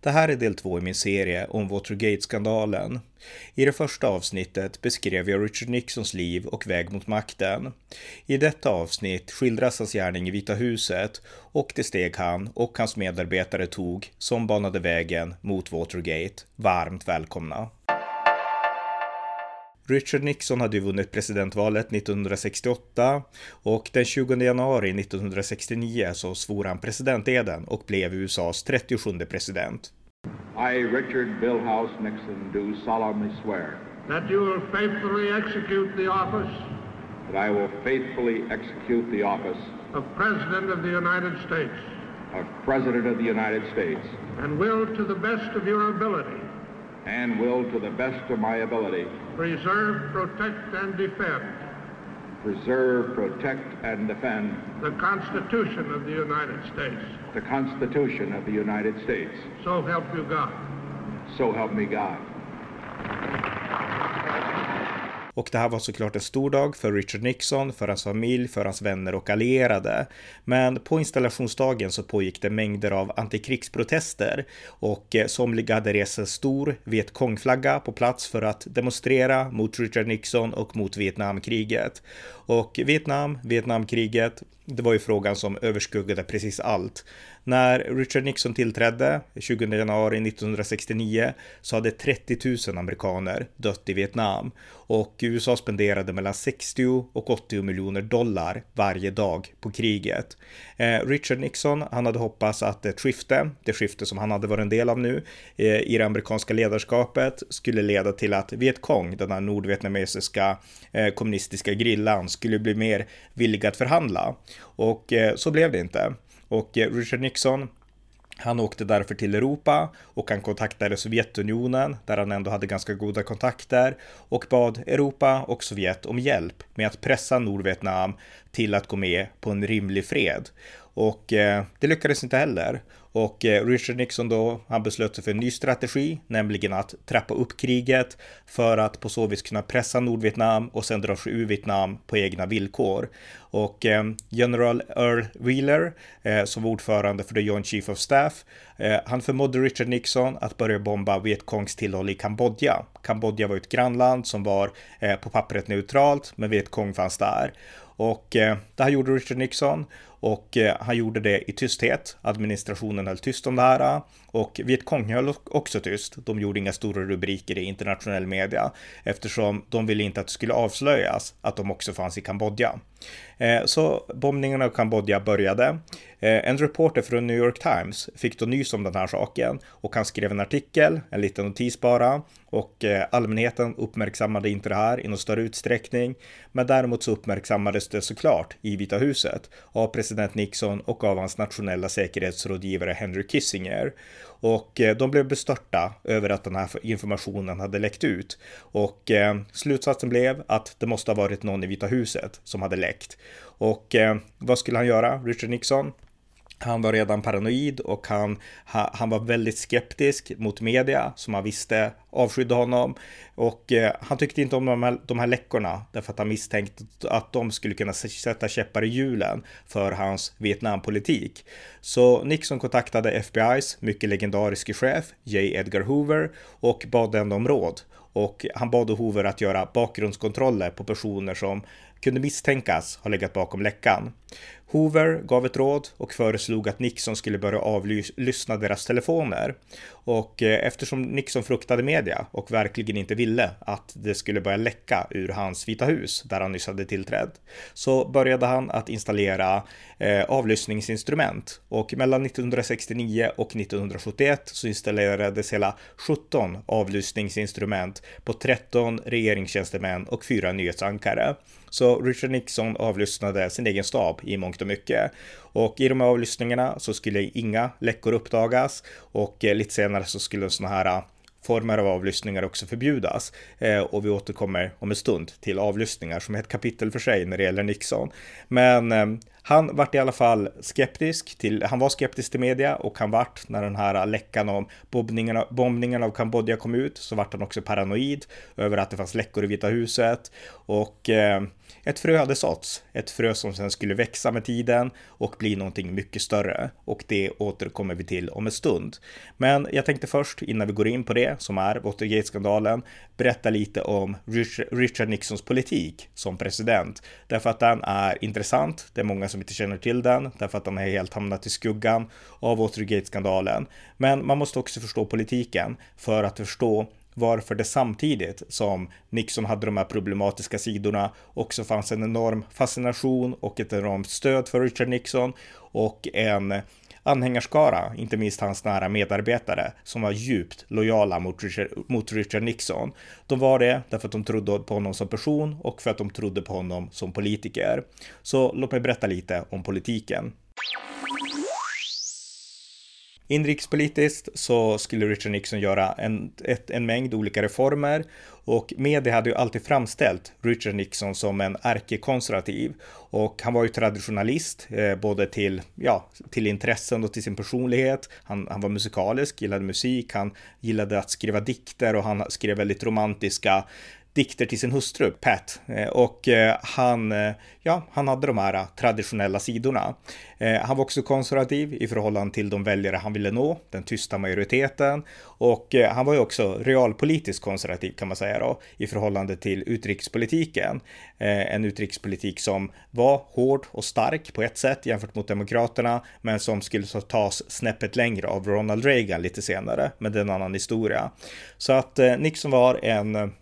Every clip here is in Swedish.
Det här är del två i min serie om Watergate-skandalen. I det första avsnittet beskrev jag Richard Nixons liv och väg mot makten. I detta avsnitt skildras hans gärning i Vita huset och det steg han och hans medarbetare tog som banade vägen mot Watergate. Varmt välkomna! Richard Nixon hade ju vunnit presidentvalet 1968 och den 20 januari 1969 så svor han presidenteden och blev USAs 37 president. I, Richard Billhouse Nixon, do solemnly swear that you will faithfully execute the office that I will faithfully execute the office of President of the United States of President of the United States and will, to the best of your ability, and will, to the best of my ability, preserve, protect, and defend preserve, protect, and defend the Constitution of the United States. the Constitution of the United States. So help you God. So help me God. Och det här var såklart en stor dag för Richard Nixon, för hans familj, för hans vänner och allierade. Men på installationsdagen så pågick det mängder av antikrigsprotester och eh, somliga hade rest en stor Vietkongflagga på plats för att demonstrera mot Richard Nixon och mot Vietnamkriget. Och Vietnam, Vietnamkriget, det var ju frågan som överskuggade precis allt. När Richard Nixon tillträdde 20 januari 1969 så hade 30 000 amerikaner dött i Vietnam och USA spenderade mellan 60 och 80 miljoner dollar varje dag på kriget. Eh, Richard Nixon, han hade hoppats att ett skifte, det skifte som han hade varit en del av nu eh, i det amerikanska ledarskapet, skulle leda till att Vietkong, den här nordvietnamesiska eh, kommunistiska grillan, skulle bli mer villiga att förhandla. Och eh, så blev det inte. Och eh, Richard Nixon han åkte därför till Europa och han kontaktade Sovjetunionen där han ändå hade ganska goda kontakter och bad Europa och Sovjet om hjälp med att pressa Nordvietnam till att gå med på en rimlig fred. Och eh, det lyckades inte heller. Och eh, Richard Nixon då, han beslöt sig för en ny strategi, nämligen att trappa upp kriget för att på så vis kunna pressa Nordvietnam och sen dra sig ur Vietnam på egna villkor. Och eh, General Earl Wheeler, eh, som var ordförande för The Joint Chief of Staff, han förmådde Richard Nixon att börja bomba Vietkongs tillhåll i Kambodja. Kambodja var ett grannland som var på pappret neutralt, men Vietkong fanns där. Och det här gjorde Richard Nixon och eh, han gjorde det i tysthet. Administrationen höll tyst om det här och Vietkong höll också tyst. De gjorde inga stora rubriker i internationell media eftersom de ville inte att det skulle avslöjas att de också fanns i Kambodja. Eh, så bombningarna av Kambodja började. Eh, en reporter från New York Times fick då nys om den här saken och han skrev en artikel, en liten notis bara, och eh, allmänheten uppmärksammade inte det här i någon större utsträckning. Men däremot så uppmärksammades det såklart i Vita huset av president Nixon och av hans nationella säkerhetsrådgivare Henry Kissinger. Och de blev bestörta över att den här informationen hade läckt ut. Och slutsatsen blev att det måste ha varit någon i Vita huset som hade läckt. Och eh, vad skulle han göra, Richard Nixon? Han var redan paranoid och han, han var väldigt skeptisk mot media som han visste avskydde honom. Och eh, han tyckte inte om de här, de här läckorna därför att han misstänkte att de skulle kunna sätta käppar i hjulen för hans Vietnampolitik. Så Nixon kontaktade FBI's mycket legendariske chef J. Edgar Hoover och bad den om råd. Och han bad Hoover att göra bakgrundskontroller på personer som kunde misstänkas ha legat bakom läckan. Hoover gav ett råd och föreslog att Nixon skulle börja avlyssna deras telefoner. Och eh, eftersom Nixon fruktade media och verkligen inte ville att det skulle börja läcka ur hans Vita hus där han nyss hade tillträtt så började han att installera eh, avlyssningsinstrument och mellan 1969 och 1971 så installerades hela 17 avlyssningsinstrument på 13 regeringstjänstemän och fyra nyhetsankare. Så Richard Nixon avlyssnade sin egen stab i mångt och mycket. Och i de här avlyssningarna så skulle inga läckor uppdagas och eh, lite senare så skulle sådana här former av avlyssningar också förbjudas. Eh, och vi återkommer om en stund till avlyssningar som är ett kapitel för sig när det gäller Nixon. Men eh, han vart i alla fall skeptisk till, han var skeptisk till media och han vart när den här läckan om bombningen, bombningen av Kambodja kom ut så vart han också paranoid över att det fanns läckor i Vita huset och eh, ett frö hade såtts, ett frö som sen skulle växa med tiden och bli någonting mycket större och det återkommer vi till om en stund. Men jag tänkte först innan vi går in på det som är Watergate-skandalen berätta lite om Richard Nixons politik som president därför att den är intressant. Det är många som inte känner till den därför att den har helt hamnat i skuggan av Watergate-skandalen. Men man måste också förstå politiken för att förstå varför det samtidigt som Nixon hade de här problematiska sidorna också fanns en enorm fascination och ett enormt stöd för Richard Nixon och en anhängarskara, inte minst hans nära medarbetare, som var djupt lojala mot Richard, mot Richard Nixon. De var det därför att de trodde på honom som person och för att de trodde på honom som politiker. Så låt mig berätta lite om politiken. Inrikespolitiskt så skulle Richard Nixon göra en, ett, en mängd olika reformer och media hade ju alltid framställt Richard Nixon som en ärkekonservativ och han var ju traditionalist eh, både till, ja, till intressen och till sin personlighet. Han, han var musikalisk, gillade musik, han gillade att skriva dikter och han skrev väldigt romantiska dikter till sin hustru Pat eh, och eh, han, eh, ja, han hade de här traditionella sidorna. Han var också konservativ i förhållande till de väljare han ville nå, den tysta majoriteten och han var ju också realpolitiskt konservativ kan man säga då i förhållande till utrikespolitiken. En utrikespolitik som var hård och stark på ett sätt jämfört mot demokraterna, men som skulle tas snäppet längre av Ronald Reagan lite senare, men det är en annan historia. Så att Nixon var en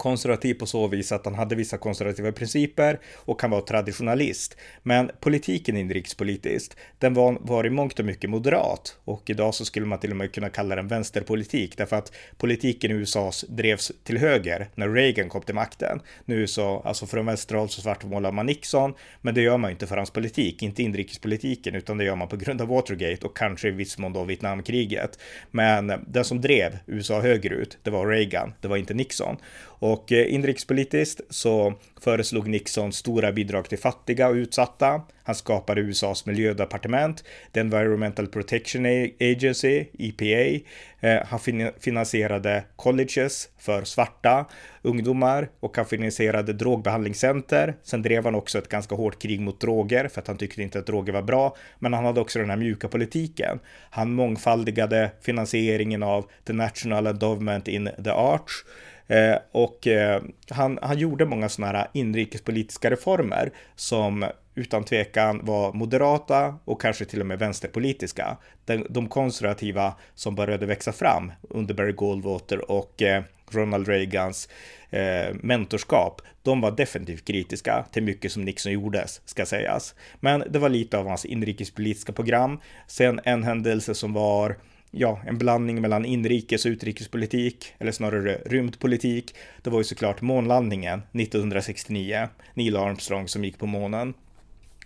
konservativ på så vis att han hade vissa konservativa principer och kan vara traditionalist. Men politiken inrikespolitiskt, den var, var i mångt och mycket moderat och idag så skulle man till och med kunna kalla den vänsterpolitik därför att politiken i USA drevs till höger när Reagan kom till makten. Nu så, alltså från vänsterhåll så svartmålar man Nixon, men det gör man inte för hans politik, inte inrikespolitiken, utan det gör man på grund av Watergate och kanske i viss mån då Vietnamkriget. Men den som drev USA högerut, det var Reagan, det var inte Nixon. Och och eh, inrikespolitiskt så föreslog Nixon stora bidrag till fattiga och utsatta. Han skapade USAs miljödepartement, The Environmental Protection Agency, EPA. Eh, han finansierade colleges för svarta ungdomar och han finansierade drogbehandlingscenter. Sen drev han också ett ganska hårt krig mot droger för att han tyckte inte att droger var bra. Men han hade också den här mjuka politiken. Han mångfaldigade finansieringen av The National Endowment in the Arts Eh, och eh, han, han gjorde många sådana här inrikespolitiska reformer som utan tvekan var moderata och kanske till och med vänsterpolitiska. De, de konservativa som började växa fram under Barry Goldwater och eh, Ronald Reagans eh, mentorskap, de var definitivt kritiska till mycket som Nixon gjordes, ska sägas. Men det var lite av hans inrikespolitiska program. Sen en händelse som var ja, en blandning mellan inrikes och utrikespolitik, eller snarare rymdpolitik. Det var ju såklart månlandningen 1969, Neil Armstrong som gick på månen.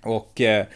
Och eh,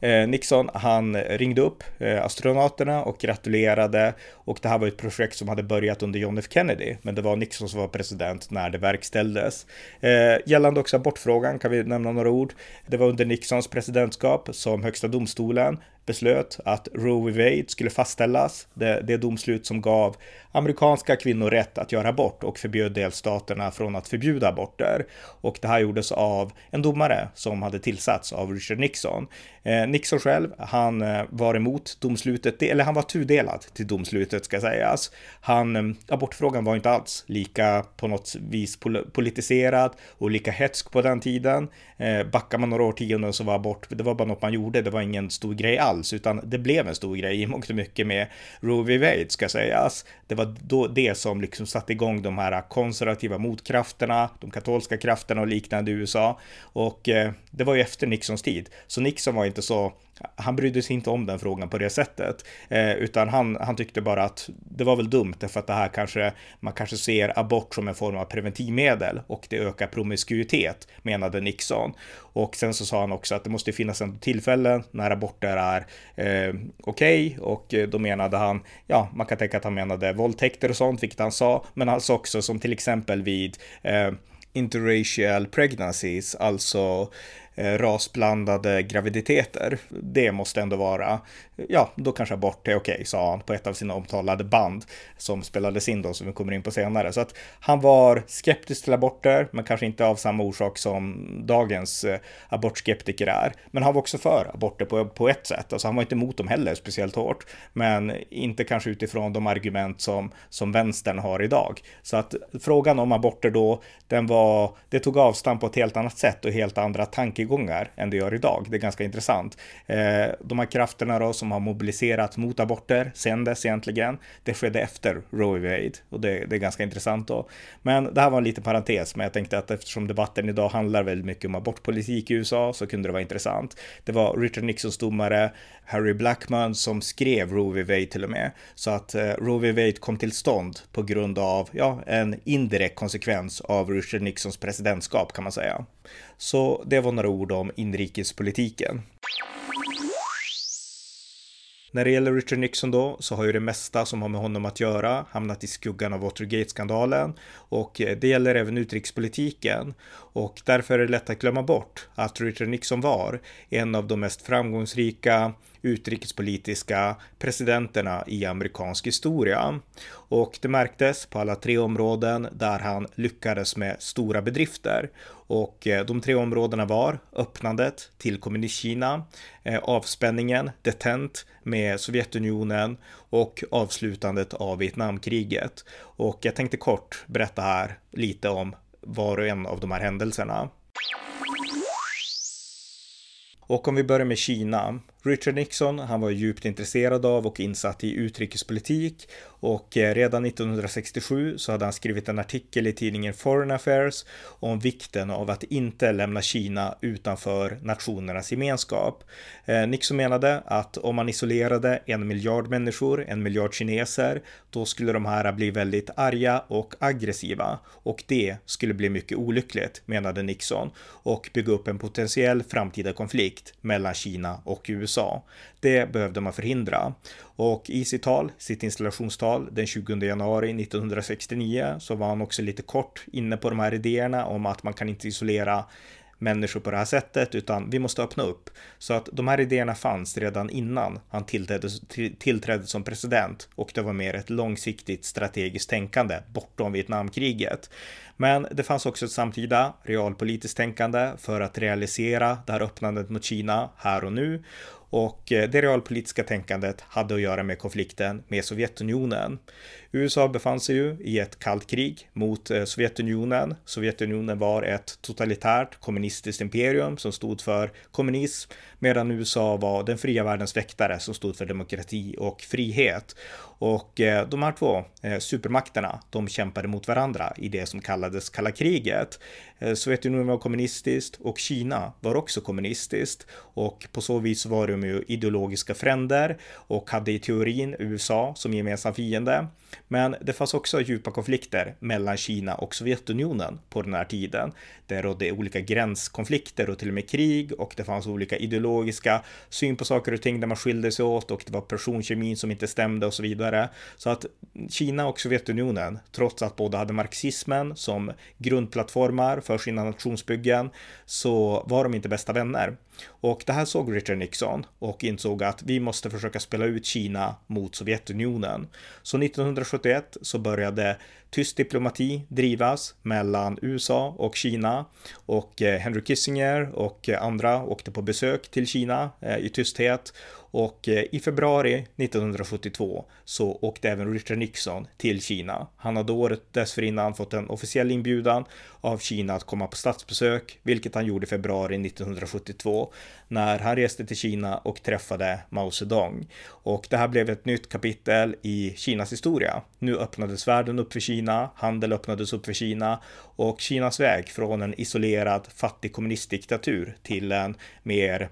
eh, Nixon, han ringde upp eh, astronauterna och gratulerade och det här var ett projekt som hade börjat under John F Kennedy, men det var Nixon som var president när det verkställdes. Eh, gällande också abortfrågan kan vi nämna några ord. Det var under Nixons presidentskap som högsta domstolen beslöt att Roe v. Wade skulle fastställas. Det, det domslut som gav amerikanska kvinnor rätt att göra abort och förbjöd delstaterna från att förbjuda aborter. Och det här gjordes av en domare som hade tillsatts av Richard Nixon. Eh, Nixon själv, han eh, var emot domslutet, eller han var tudelad till domslutet ska sägas. Han, eh, abortfrågan var inte alls lika på något vis pol politiserad och lika hetsk på den tiden. Eh, backar man några årtionden så var abort, det var bara något man gjorde, det var ingen stor grej alls, utan det blev en stor grej i mångt och mycket med Roe v. Wade ska sägas. Det var då det som liksom satte igång de här konservativa motkrafterna, de katolska krafterna och liknande i USA. Och eh, det var ju efter Nixons tid, så Nixon var inte så han brydde sig inte om den frågan på det sättet, eh, utan han, han tyckte bara att det var väl dumt därför att det här kanske, man kanske ser abort som en form av preventivmedel och det ökar promiskuitet, menade Nixon. Och sen så sa han också att det måste finnas en tillfällen när aborter är eh, okej okay, och då menade han, ja, man kan tänka att han menade våldtäkter och sånt, vilket han sa, men han sa också som till exempel vid eh, interracial pregnancies, alltså Eh, rasblandade graviditeter. Det måste ändå vara, ja, då kanske abort är okej, okay, sa han på ett av sina omtalade band som spelades in då, som vi kommer in på senare. Så att han var skeptisk till aborter, men kanske inte av samma orsak som dagens eh, abortskeptiker är. Men han var också för aborter på, på ett sätt, alltså han var inte emot dem heller speciellt hårt, men inte kanske utifrån de argument som, som vänstern har idag. Så att frågan om aborter då, den var, det tog avstamp på ett helt annat sätt och helt andra tankegångar tankegångar än det gör idag. Det är ganska intressant. Eh, de här krafterna då som har mobiliserat mot aborter sen dess egentligen, det skedde efter Roe v. Wade och det, det, är ganska intressant då. Men det här var en liten parentes, men jag tänkte att eftersom debatten idag handlar väldigt mycket om abortpolitik i USA så kunde det vara intressant. Det var Richard Nixons domare Harry Blackman som skrev Roe v. Wade till och med. Så att eh, Roe v. Wade kom till stånd på grund av ja, en indirekt konsekvens av Richard Nixons presidentskap kan man säga. Så det var några ord om inrikespolitiken. När det gäller Richard Nixon då så har ju det mesta som har med honom att göra hamnat i skuggan av Watergate-skandalen och eh, det gäller även utrikespolitiken och därför är det lätt att glömma bort att Richard Nixon var en av de mest framgångsrika utrikespolitiska presidenterna i amerikansk historia. Och det märktes på alla tre områden där han lyckades med stora bedrifter. Och eh, de tre områdena var öppnandet till Kommunistkina, Kina, avspänningen, detent med Sovjetunionen och avslutandet av Vietnamkriget. Och jag tänkte kort berätta här lite om var och en av de här händelserna. Och om vi börjar med Kina. Richard Nixon, han var djupt intresserad av och insatt i utrikespolitik och eh, redan 1967 så hade han skrivit en artikel i tidningen Foreign Affairs om vikten av att inte lämna Kina utanför nationernas gemenskap. Eh, Nixon menade att om man isolerade en miljard människor, en miljard kineser, då skulle de här bli väldigt arga och aggressiva och det skulle bli mycket olyckligt, menade Nixon och bygga upp en potentiell framtida konflikt mellan Kina och USA. Det behövde man förhindra. Och i sitt tal, sitt installationstal den 20 januari 1969 så var han också lite kort inne på de här idéerna om att man kan inte isolera människor på det här sättet, utan vi måste öppna upp. Så att de här idéerna fanns redan innan han tillträdde, tillträdde som president och det var mer ett långsiktigt strategiskt tänkande bortom Vietnamkriget. Men det fanns också ett samtida realpolitiskt tänkande för att realisera det här öppnandet mot Kina här och nu och eh, det realpolitiska tänkandet hade att göra med konflikten med Sovjetunionen. USA befann sig ju i ett kallt krig mot eh, Sovjetunionen. Sovjetunionen var ett totalitärt kommunistiskt imperium som stod för kommunism, medan USA var den fria världens väktare som stod för demokrati och frihet. Och eh, de här två eh, supermakterna, de kämpade mot varandra i det som kallades kalla kriget. Sovjetunionen var kommunistiskt och Kina var också kommunistiskt och på så vis var de ju ideologiska fränder och hade i teorin USA som gemensam fiende. Men det fanns också djupa konflikter mellan Kina och Sovjetunionen på den här tiden. Det rådde olika gränskonflikter och till och med krig och det fanns olika ideologiska syn på saker och ting där man skilde sig åt och det var personkemin som inte stämde och så vidare. Så att Kina och Sovjetunionen, trots att båda hade marxismen som grundplattformar för sina nationsbyggen, så var de inte bästa vänner. Och det här såg Richard Nixon och insåg att vi måste försöka spela ut Kina mot Sovjetunionen. Så 1971 så började tyst diplomati drivas mellan USA och Kina och eh, Henry Kissinger och eh, andra åkte på besök till Kina eh, i tysthet och i februari 1972 så åkte även Richard Nixon till Kina. Han hade året dessförinnan fått en officiell inbjudan av Kina att komma på statsbesök, vilket han gjorde i februari 1972 när han reste till Kina och träffade Mao Zedong. Och det här blev ett nytt kapitel i Kinas historia. Nu öppnades världen upp för Kina, handel öppnades upp för Kina och Kinas väg från en isolerad fattig kommunistdiktatur till en mer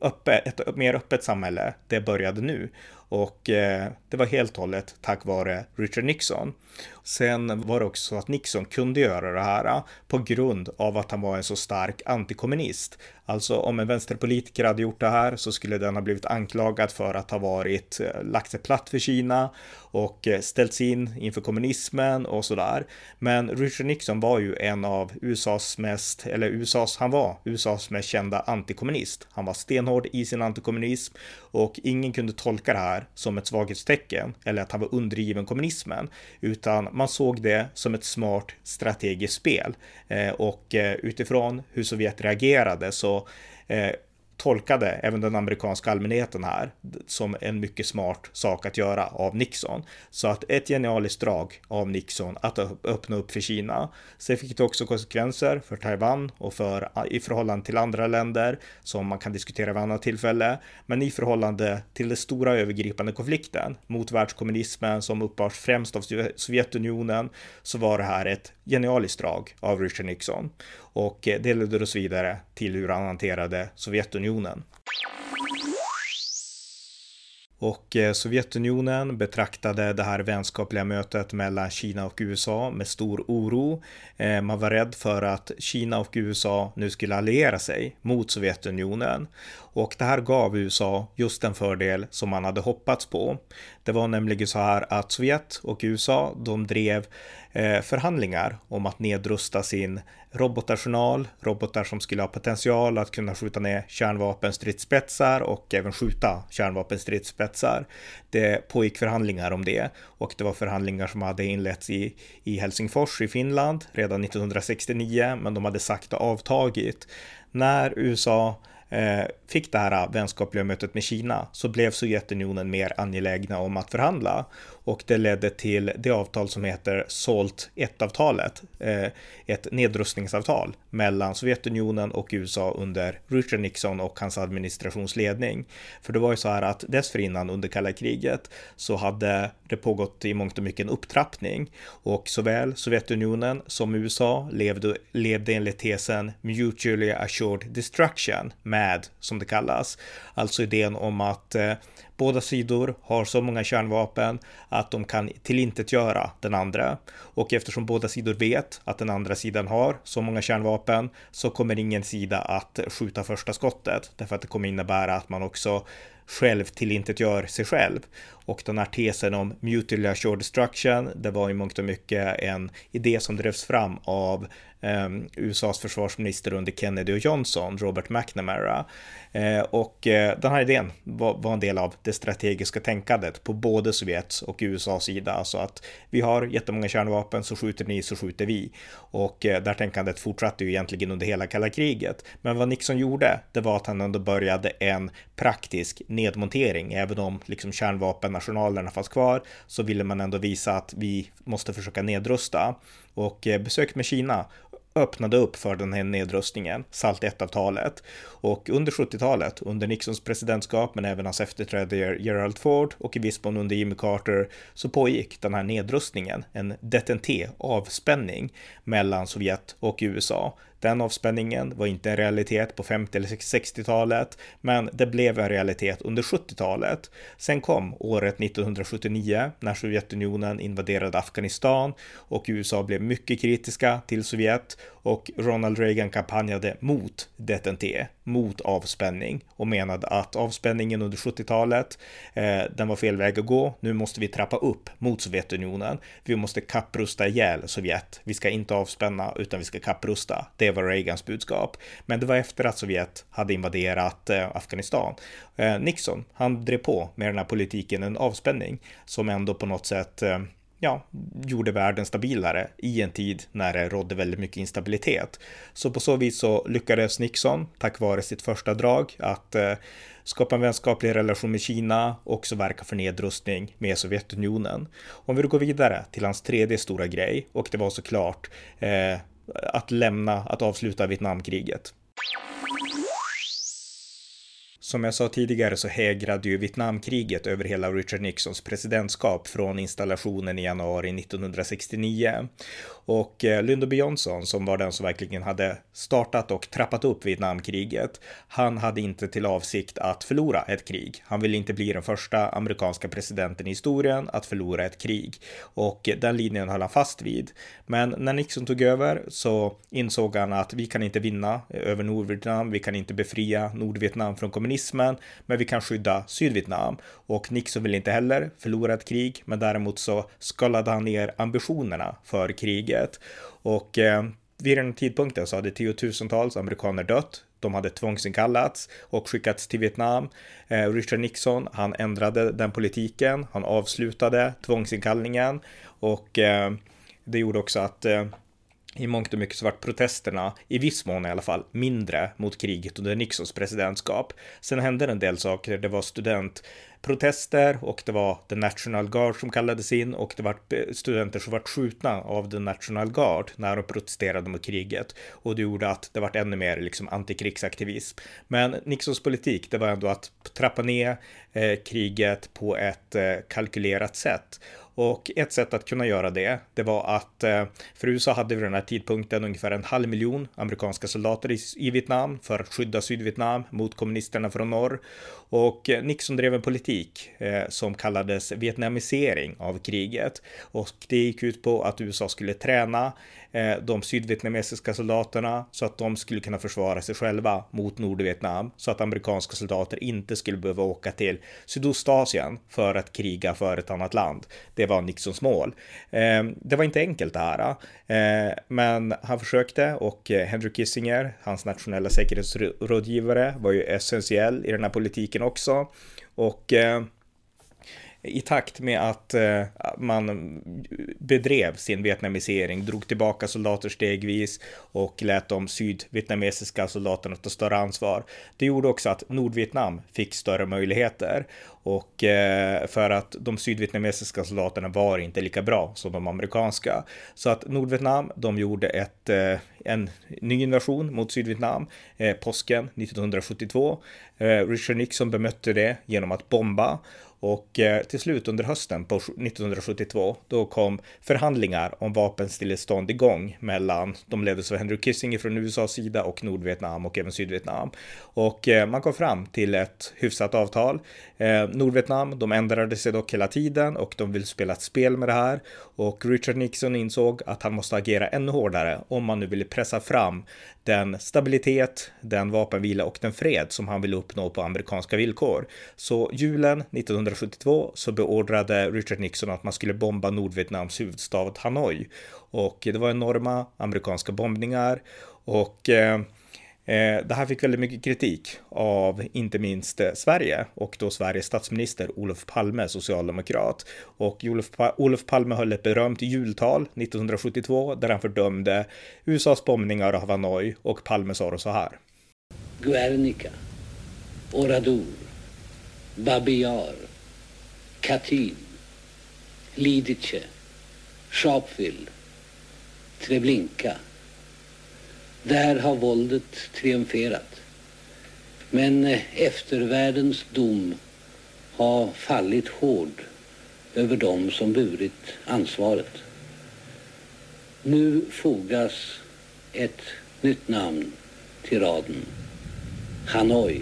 öppet, ett mer öppet samhälle, det började nu. Och eh, det var helt och hållet tack vare Richard Nixon. Sen var det också så att Nixon kunde göra det här eh, på grund av att han var en så stark antikommunist. Alltså om en vänsterpolitiker hade gjort det här så skulle den ha blivit anklagad för att ha varit, eh, lagt sig platt för Kina och eh, ställts in inför kommunismen och sådär. Men Richard Nixon var ju en av USAs mest, eller USAs, han var USAs mest kända antikommunist. Han var stenhård i sin antikommunism och ingen kunde tolka det här som ett svaghetstecken eller att han var undergiven kommunismen, utan man såg det som ett smart strategiskt spel eh, och utifrån hur Sovjet reagerade så eh, tolkade även den amerikanska allmänheten här som en mycket smart sak att göra av Nixon. Så att ett genialiskt drag av Nixon att öppna upp för Kina. Sen fick det också konsekvenser för Taiwan och för ah, i förhållande till andra länder som man kan diskutera vid annat tillfälle. Men i förhållande till den stora övergripande konflikten mot världskommunismen som uppbars främst av Sovjetunionen så var det här ett genialiskt drag av Richard Nixon. Och eh, det ledde oss vidare till hur han hanterade Sovjetunionen. Och eh, Sovjetunionen betraktade det här vänskapliga mötet mellan Kina och USA med stor oro. Eh, man var rädd för att Kina och USA nu skulle alliera sig mot Sovjetunionen. Och det här gav USA just den fördel som man hade hoppats på. Det var nämligen så här att Sovjet och USA, de drev Eh, förhandlingar om att nedrusta sin robotarsenal, robotar som skulle ha potential att kunna skjuta ner kärnvapenstridsspetsar och även skjuta kärnvapenstridsspetsar. Det pågick förhandlingar om det och det var förhandlingar som hade inletts i, i Helsingfors i Finland redan 1969, men de hade sakta avtagit. När USA eh, fick det här vänskapliga mötet med Kina så blev Sovjetunionen mer angelägna om att förhandla och det ledde till det avtal som heter SALT 1-avtalet, eh, ett nedrustningsavtal mellan Sovjetunionen och USA under Richard Nixon och hans administrationsledning. För det var ju så här att dessförinnan under kalla kriget så hade det pågått i mångt och mycket en upptrappning och såväl Sovjetunionen som USA levde, levde enligt tesen mutually assured destruction med, som det kallas, alltså idén om att eh, Båda sidor har så många kärnvapen att de kan tillintetgöra den andra. Och eftersom båda sidor vet att den andra sidan har så många kärnvapen så kommer ingen sida att skjuta första skottet. Därför att det kommer innebära att man också själv tillintetgör sig själv. Och den här tesen om mutual assured destruction, det var i mångt och mycket en idé som drevs fram av eh, USAs försvarsminister under Kennedy och Johnson, Robert McNamara. Eh, och eh, den här idén var, var, en del av det strategiska tänkandet på både Sovjets och USAs sida. Alltså att vi har jättemånga kärnvapen, så skjuter ni så skjuter vi. Och eh, det här tänkandet fortsatte ju egentligen under hela kalla kriget. Men vad Nixon gjorde, det var att han ändå började en praktisk nedmontering. Även om liksom kärnvapennationalerna fanns kvar så ville man ändå visa att vi måste försöka nedrusta. Och eh, besöket med Kina öppnade upp för den här nedrustningen, SALT 1-avtalet. Och under 70-talet, under Nixons presidentskap, men även hans efterträdare Gerald Ford och i viss mån under Jimmy Carter, så pågick den här nedrustningen, en detenté, avspänning mellan Sovjet och USA. Den avspänningen var inte en realitet på 50 eller 60-talet, men det blev en realitet under 70-talet. Sen kom året 1979 när Sovjetunionen invaderade Afghanistan och USA blev mycket kritiska till Sovjet och Ronald Reagan kampanjade mot DTNT mot avspänning och menade att avspänningen under 70-talet, eh, den var fel väg att gå. Nu måste vi trappa upp mot Sovjetunionen. Vi måste kapprusta ihjäl Sovjet. Vi ska inte avspänna utan vi ska kapprusta. Det var Reagans budskap. Men det var efter att Sovjet hade invaderat eh, Afghanistan. Eh, Nixon, han drev på med den här politiken, en avspänning som ändå på något sätt eh, ja, gjorde världen stabilare i en tid när det rådde väldigt mycket instabilitet. Så på så vis så lyckades Nixon, tack vare sitt första drag, att eh, skapa en vänskaplig relation med Kina och också verka för nedrustning med Sovjetunionen. Om vi då går vidare till hans tredje stora grej och det var såklart eh, att lämna, att avsluta Vietnamkriget. Som jag sa tidigare så hägrade ju Vietnamkriget över hela Richard Nixons presidentskap från installationen i januari 1969. Och eh, Lyndon B Johnson, som var den som verkligen hade startat och trappat upp Vietnamkriget, han hade inte till avsikt att förlora ett krig. Han ville inte bli den första amerikanska presidenten i historien att förlora ett krig. Och eh, den linjen höll han fast vid. Men när Nixon tog över så insåg han att vi kan inte vinna eh, över Nordvietnam, vi kan inte befria Nordvietnam från kommunismen, men vi kan skydda Sydvietnam. Och Nixon vill inte heller förlora ett krig, men däremot så skalade han ner ambitionerna för kriget. Och eh, vid den tidpunkten så hade tiotusentals amerikaner dött. De hade tvångsinkallats och skickats till Vietnam. Eh, Richard Nixon, han ändrade den politiken. Han avslutade tvångsinkallningen och eh, det gjorde också att eh, i mångt och mycket så vart protesterna, i viss mån i alla fall, mindre mot kriget under Nixons presidentskap. Sen hände en del saker. Det var studentprotester och det var The National Guard som kallades in och det var eh, studenter som vart skjutna av The National Guard när de protesterade mot kriget och det gjorde att det vart ännu mer liksom antikrigsaktivism. Men Nixons politik, det var ändå att trappa ner eh, kriget på ett eh, kalkylerat sätt och ett sätt att kunna göra det, det var att eh, för USA hade vid den här tidpunkten ungefär en halv miljon amerikanska soldater i, Vietnam för att skydda Sydvietnam mot kommunisterna från norr. Och eh, Nixon drev en politik eh, som kallades vietnamisering av kriget. Och det gick ut på att USA skulle träna Eh, de sydvietnamesiska soldaterna så att de skulle kunna försvara sig själva mot Nordvietnam så att amerikanska soldater inte skulle behöva åka till Sydostasien för att kriga för ett annat land. Det var Nixons mål. Eh, det var inte enkelt det här, eh, men han försökte och Henry Kissinger, hans nationella säkerhetsrådgivare, var ju essentiell i den här politiken också. Och i takt med att eh, man bedrev sin vietnamisering, drog tillbaka soldater stegvis och lät de sydvietnamesiska soldaterna ta större ansvar. Det gjorde också att Nordvietnam fick större möjligheter och eh, för att de sydvietnamesiska soldaterna var inte lika bra som de amerikanska. Så att Nordvietnam, de gjorde ett, eh, en ny invasion mot Sydvietnam eh, påsken 1972. Eh, Richard Nixon bemötte det genom att bomba och eh, till slut under hösten på 1972, då kom förhandlingar om vapenstillestånd igång mellan, de leddes av Henry Kissinger från USAs sida och Nordvietnam och även Sydvietnam. Och eh, man kom fram till ett hyfsat avtal. Eh, Nordvietnam, de ändrade sig dock hela tiden och de vill spela ett spel med det här. Och Richard Nixon insåg att han måste agera ännu hårdare om man nu ville pressa fram den stabilitet, den vapenvila och den fred som han ville uppnå på amerikanska villkor. Så julen 1972 så beordrade Richard Nixon att man skulle bomba Nordvietnams huvudstad Hanoi och det var enorma amerikanska bombningar och eh, Eh, Eh, det här fick väldigt mycket kritik av inte minst eh, Sverige och då Sveriges statsminister Olof Palme, socialdemokrat. Och Olof, Palme höll ett berömt jultal 1972 där han fördömde USAs bombningar av Hanoi och Palme sa då så här. Guernica, Oradour, Babiyar, Katyn, Lidice, Sharpeville, Treblinka där har våldet triumferat. Men eh, eftervärldens dom har fallit hård över dem som burit ansvaret. Nu fogas ett nytt namn till raden. Hanoi,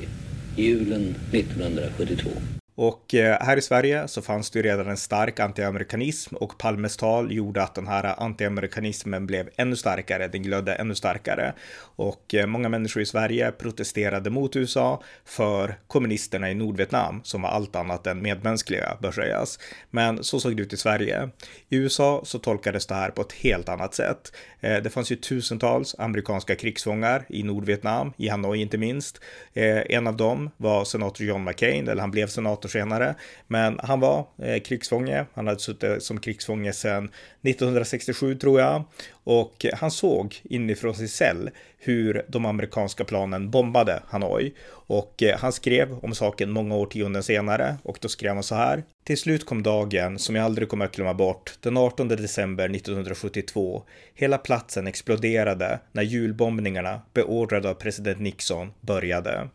julen 1972. Och eh, här i Sverige så fanns det ju redan en stark antiamerikanism och Palmes tal gjorde att den här antiamerikanismen blev ännu starkare, den glödde ännu starkare. Och eh, många människor i Sverige protesterade mot USA för kommunisterna i Nordvietnam som var allt annat än medmänskliga, bör sägas. Men så såg det ut i Sverige. I USA så tolkades det här på ett helt annat sätt. Eh, det fanns ju tusentals amerikanska krigsfångar i Nordvietnam, i Hanoi inte minst. En av dem var senator John McCain, eller han blev senator år senare. Men han var eh, krigsfånge. Han hade suttit som krigsfånge sedan 1967 tror jag. Och han såg inifrån sin cell hur de amerikanska planen bombade Hanoi. Och eh, han skrev om saken många årtionden senare och då skrev han så här. Till slut kom dagen som jag aldrig kommer att glömma bort, den 18 december 1972. Hela platsen exploderade när julbombningarna beordrade av president Nixon började.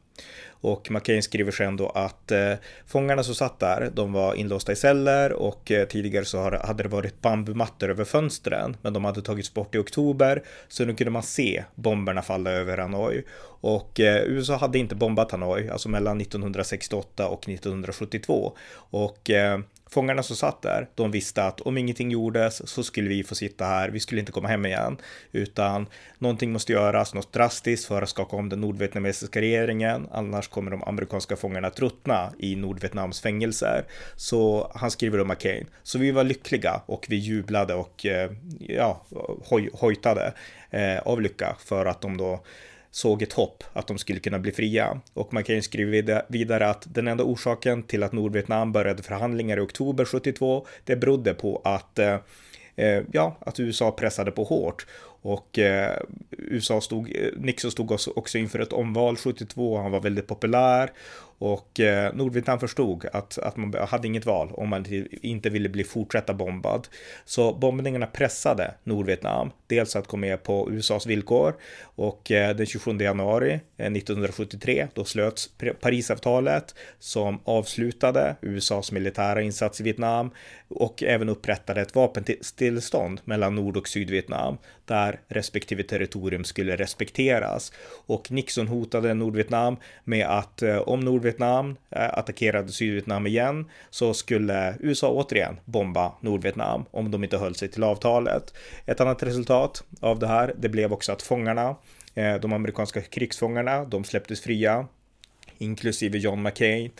Och McCain skriver sen då att eh, fångarna som satt där, de var inlåsta i celler och eh, tidigare så hade det varit bambumattor över fönstren, men de hade tagits bort i oktober, så nu kunde man se bomberna falla över Hanoi. Och eh, USA hade inte bombat Hanoi, alltså mellan 1968 och 1972. Och eh, Fångarna som satt där, de visste att om ingenting gjordes så skulle vi få sitta här, vi skulle inte komma hem igen, utan någonting måste göras, något drastiskt för att skaka om den nordvietnamesiska regeringen, annars kommer de amerikanska fångarna tröttna i Nordvietnams fängelser. Så han skriver om McCain. Så vi var lyckliga och vi jublade och eh, ja, hoj, hojtade eh, av lycka för att de då såg ett hopp att de skulle kunna bli fria. Och man kan ju skriva vidare att den enda orsaken till att Nordvietnam började förhandlingar i oktober 72, det berodde på att eh, eh, ja, att USA pressade på hårt och eh, USA stod, eh, Nixon stod också inför ett omval 72, han var väldigt populär och eh, Nordvietnam förstod att, att man hade inget val om man inte ville bli fortsätta bombad. Så bombningarna pressade Nordvietnam, dels att gå med på USAs villkor och eh, den 27 januari eh, 1973 då slöts Parisavtalet som avslutade USAs militära insats i Vietnam och även upprättade ett vapenstillstånd mellan Nord och Sydvietnam där respektive territorium skulle respekteras. Och Nixon hotade Nordvietnam med att eh, om Nordvietnam eh, attackerade Sydvietnam igen så skulle USA återigen bomba Nordvietnam om de inte höll sig till avtalet. Ett annat resultat av det här, det blev också att fångarna, eh, de amerikanska krigsfångarna, de släpptes fria, inklusive John McCain.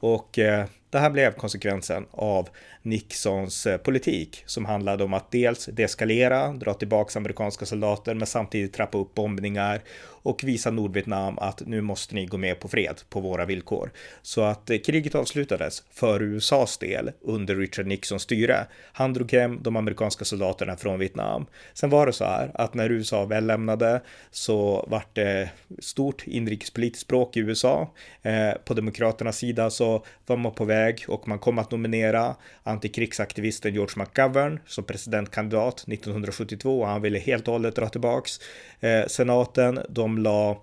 Och eh, det här blev konsekvensen av Nixons eh, politik som handlade om att dels deeskalera, dra tillbaka amerikanska soldater men samtidigt trappa upp bombningar och visa Nordvietnam att nu måste ni gå med på fred på våra villkor. Så att eh, kriget avslutades för USAs del under Richard Nixons styre. Han drog hem de amerikanska soldaterna från Vietnam. Sen var det så här att när USA väl lämnade så vart det stort inrikespolitiskt språk i USA. Eh, på demokraternas sida så var man på väg och man kom att nominera antikrigsaktivisten George McGovern som presidentkandidat 1972 och han ville helt och hållet dra tillbaks eh, senaten. De la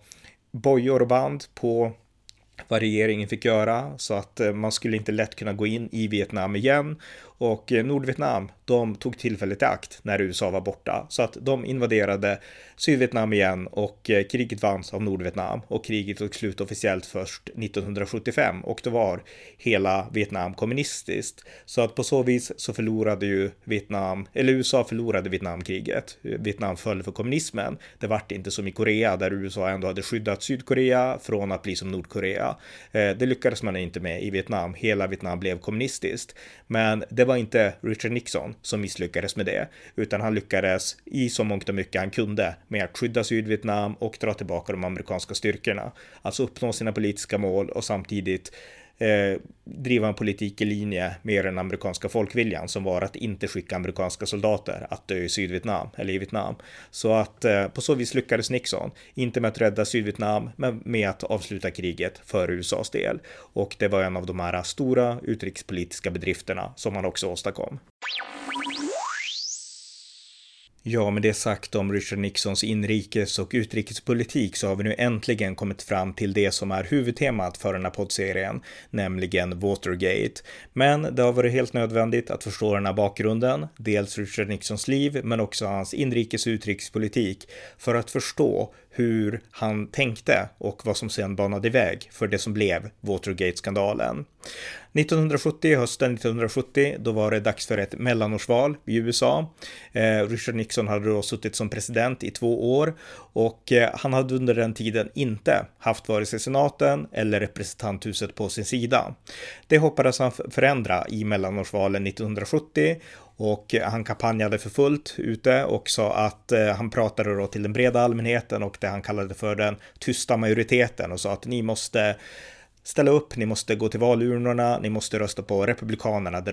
bojor och band på vad regeringen fick göra så att eh, man skulle inte lätt kunna gå in i Vietnam igen och eh, Nordvietnam, de tog tillfället i akt när USA var borta så att de invaderade Sydvietnam igen och eh, kriget vanns av Nordvietnam och kriget tog slut officiellt först 1975 och då var hela Vietnam kommunistiskt. Så att på så vis så förlorade ju Vietnam, eller USA förlorade Vietnamkriget. Vietnam föll för kommunismen. Det vart inte som i Korea där USA ändå hade skyddat Sydkorea från att bli som Nordkorea. Eh, det lyckades man inte med i Vietnam. Hela Vietnam blev kommunistiskt. Men det var var inte Richard Nixon som misslyckades med det, utan han lyckades i så mångt och mycket han kunde med att skydda Sydvietnam och dra tillbaka de amerikanska styrkorna. Alltså uppnå sina politiska mål och samtidigt eh, driva en politik i linje med den amerikanska folkviljan som var att inte skicka amerikanska soldater att dö i Sydvietnam eller i Vietnam. Så att eh, på så vis lyckades Nixon, inte med att rädda Sydvietnam, men med att avsluta kriget för USAs del. Och det var en av de här stora utrikespolitiska bedrifterna som han också åstadkom. Ja, med det sagt om Richard Nixons inrikes och utrikespolitik så har vi nu äntligen kommit fram till det som är huvudtemat för den här poddserien, nämligen Watergate. Men det har varit helt nödvändigt att förstå den här bakgrunden, dels Richard Nixons liv, men också hans inrikes och utrikespolitik, för att förstå hur han tänkte och vad som sedan banade väg för det som blev Watergate-skandalen. 1970, hösten 1970, då var det dags för ett mellanårsval i USA. Eh, Richard Nixon hade då suttit som president i två år och eh, han hade under den tiden inte haft vare sig senaten eller representanthuset på sin sida. Det hoppades han förändra i mellanårsvalen 1970 och han kampanjade för fullt ute och sa att eh, han pratade då till den breda allmänheten och det han kallade för den tysta majoriteten och sa att ni måste ställa upp, ni måste gå till valurnorna, ni måste rösta på Republikanerna, det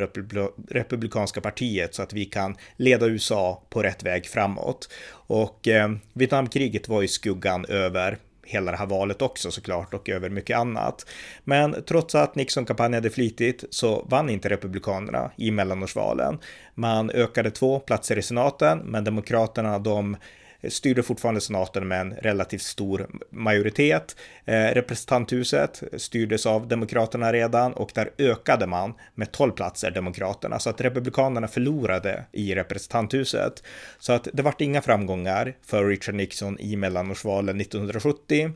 republikanska partiet, så att vi kan leda USA på rätt väg framåt. Och eh, Vietnamkriget var i skuggan över hela det här valet också såklart och över mycket annat. Men trots att Nixon kampanjade flitigt så vann inte Republikanerna i mellanårsvalen. Man ökade två platser i senaten, men Demokraterna de Eh, styrde fortfarande senaten med en relativt stor majoritet. Eh, representanthuset styrdes av demokraterna redan och där ökade man med 12 platser demokraterna så att republikanerna förlorade i representanthuset. Så att det vart inga framgångar för Richard Nixon i mellanårsvalen 1970.